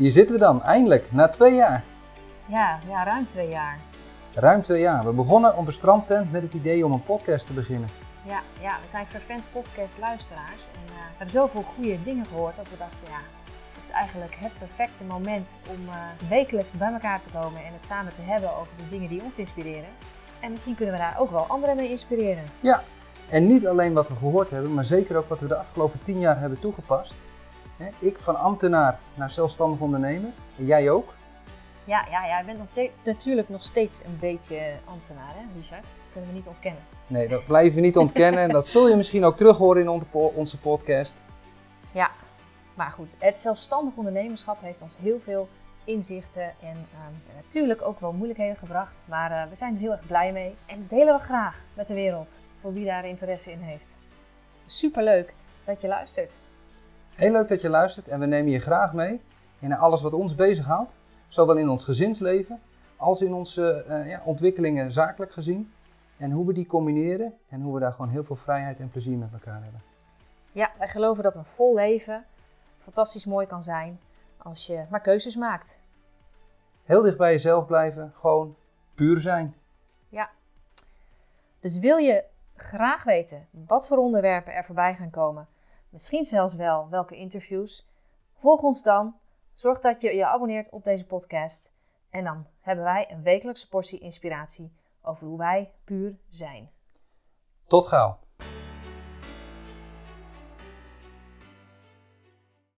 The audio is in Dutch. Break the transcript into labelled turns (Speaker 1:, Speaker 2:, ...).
Speaker 1: Hier zitten we dan, eindelijk, na twee jaar.
Speaker 2: Ja, ja, ruim twee jaar.
Speaker 1: Ruim twee jaar. We begonnen op een strandtent met het idee om een podcast te beginnen.
Speaker 2: Ja, ja we zijn fervent podcastluisteraars. En uh, we hebben zoveel goede dingen gehoord dat we dachten, ja, het is eigenlijk het perfecte moment om uh, wekelijks bij elkaar te komen en het samen te hebben over de dingen die ons inspireren. En misschien kunnen we daar ook wel anderen mee inspireren.
Speaker 1: Ja, en niet alleen wat we gehoord hebben, maar zeker ook wat we de afgelopen tien jaar hebben toegepast. Ik van ambtenaar naar zelfstandig ondernemer. En jij ook?
Speaker 2: Ja, ja, ja, ik ben nog steeds, natuurlijk nog steeds een beetje ambtenaar, hè, Richard? Dat kunnen we niet ontkennen.
Speaker 1: Nee, dat blijven we niet ontkennen. en dat zul je misschien ook terug horen in onze podcast.
Speaker 2: Ja, maar goed, het zelfstandig ondernemerschap heeft ons heel veel inzichten en ehm, natuurlijk ook wel moeilijkheden gebracht. Maar uh, we zijn er heel erg blij mee en delen we graag met de wereld, voor wie daar interesse in heeft. Superleuk dat je luistert.
Speaker 1: Heel leuk dat je luistert en we nemen je graag mee in alles wat ons bezighoudt. Zowel in ons gezinsleven als in onze uh, ja, ontwikkelingen zakelijk gezien. En hoe we die combineren en hoe we daar gewoon heel veel vrijheid en plezier met elkaar hebben.
Speaker 2: Ja, wij geloven dat een vol leven fantastisch mooi kan zijn als je maar keuzes maakt.
Speaker 1: Heel dicht bij jezelf blijven, gewoon puur zijn.
Speaker 2: Ja. Dus wil je graag weten wat voor onderwerpen er voorbij gaan komen, misschien zelfs wel welke interviews, volg ons dan. Zorg dat je je abonneert op deze podcast. En dan hebben wij een wekelijkse portie inspiratie over hoe wij puur zijn.
Speaker 1: Tot gauw.